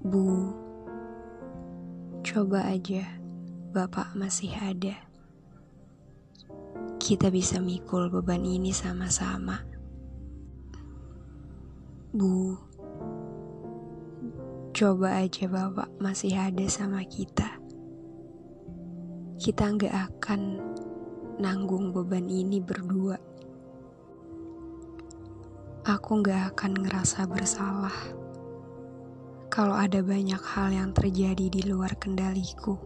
Bu, coba aja Bapak masih ada. Kita bisa mikul beban ini sama-sama. Bu, coba aja Bapak masih ada sama kita. Kita nggak akan nanggung beban ini berdua. Aku nggak akan ngerasa bersalah kalau ada banyak hal yang terjadi di luar kendaliku.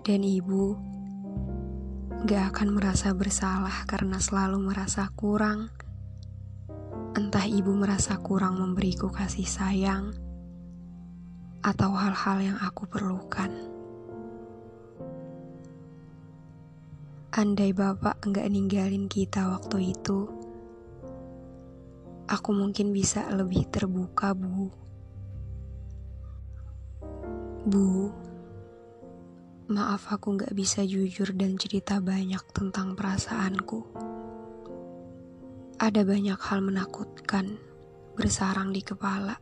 Dan ibu gak akan merasa bersalah karena selalu merasa kurang. Entah ibu merasa kurang memberiku kasih sayang atau hal-hal yang aku perlukan. Andai bapak enggak ninggalin kita waktu itu, aku mungkin bisa lebih terbuka, Bu. Bu, maaf aku gak bisa jujur dan cerita banyak tentang perasaanku. Ada banyak hal menakutkan bersarang di kepala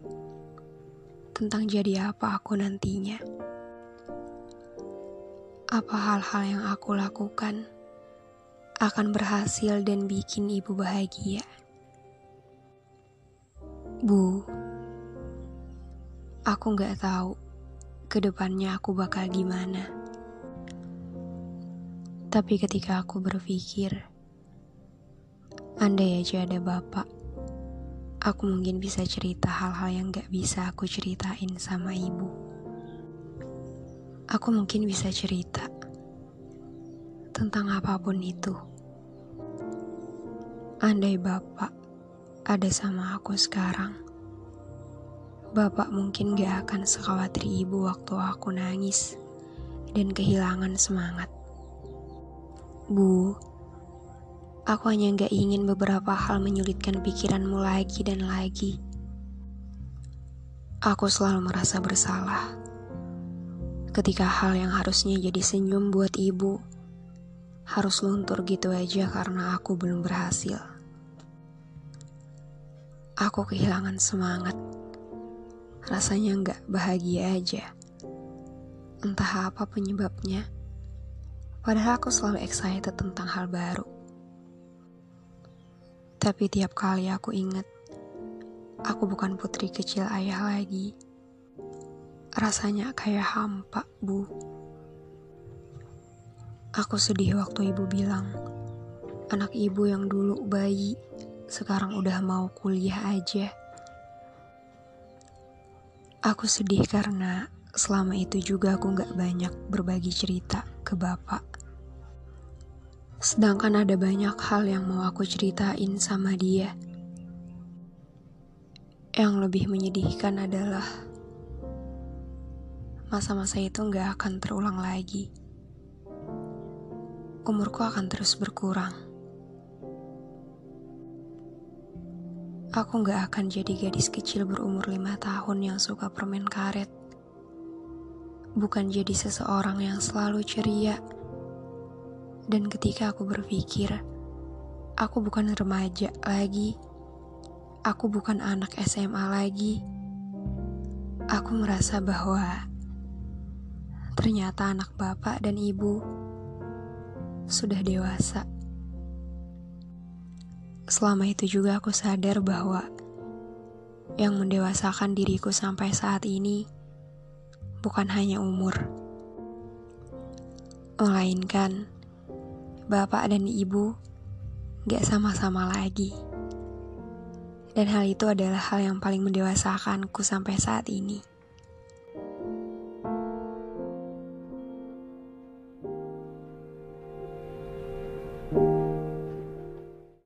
tentang jadi apa aku nantinya. Apa hal-hal yang aku lakukan akan berhasil dan bikin ibu bahagia. Bu, aku nggak tahu ke depannya aku bakal gimana. Tapi ketika aku berpikir, andai aja ada bapak, aku mungkin bisa cerita hal-hal yang gak bisa aku ceritain sama ibu. Aku mungkin bisa cerita tentang apa pun itu. Andai bapak ada sama aku sekarang. Bapak mungkin gak akan sekhawatir ibu waktu aku nangis dan kehilangan semangat. Bu, aku hanya gak ingin beberapa hal menyulitkan pikiranmu lagi dan lagi. Aku selalu merasa bersalah ketika hal yang harusnya jadi senyum buat ibu harus luntur gitu aja karena aku belum berhasil. Aku kehilangan semangat. Rasanya nggak bahagia aja. Entah apa penyebabnya. Padahal aku selalu excited tentang hal baru. Tapi tiap kali aku ingat, aku bukan putri kecil ayah lagi. Rasanya kayak hampa, Bu. Aku sedih waktu ibu bilang, anak ibu yang dulu bayi sekarang udah mau kuliah aja. Aku sedih karena selama itu juga aku gak banyak berbagi cerita ke bapak. Sedangkan ada banyak hal yang mau aku ceritain sama dia. Yang lebih menyedihkan adalah masa-masa itu gak akan terulang lagi. Umurku akan terus berkurang. Aku gak akan jadi gadis kecil berumur lima tahun yang suka permen karet. Bukan jadi seseorang yang selalu ceria. Dan ketika aku berpikir, aku bukan remaja lagi. Aku bukan anak SMA lagi. Aku merasa bahwa ternyata anak bapak dan ibu sudah dewasa. Selama itu juga aku sadar bahwa yang mendewasakan diriku sampai saat ini bukan hanya umur, melainkan bapak dan ibu gak sama-sama lagi. Dan hal itu adalah hal yang paling mendewasakanku sampai saat ini.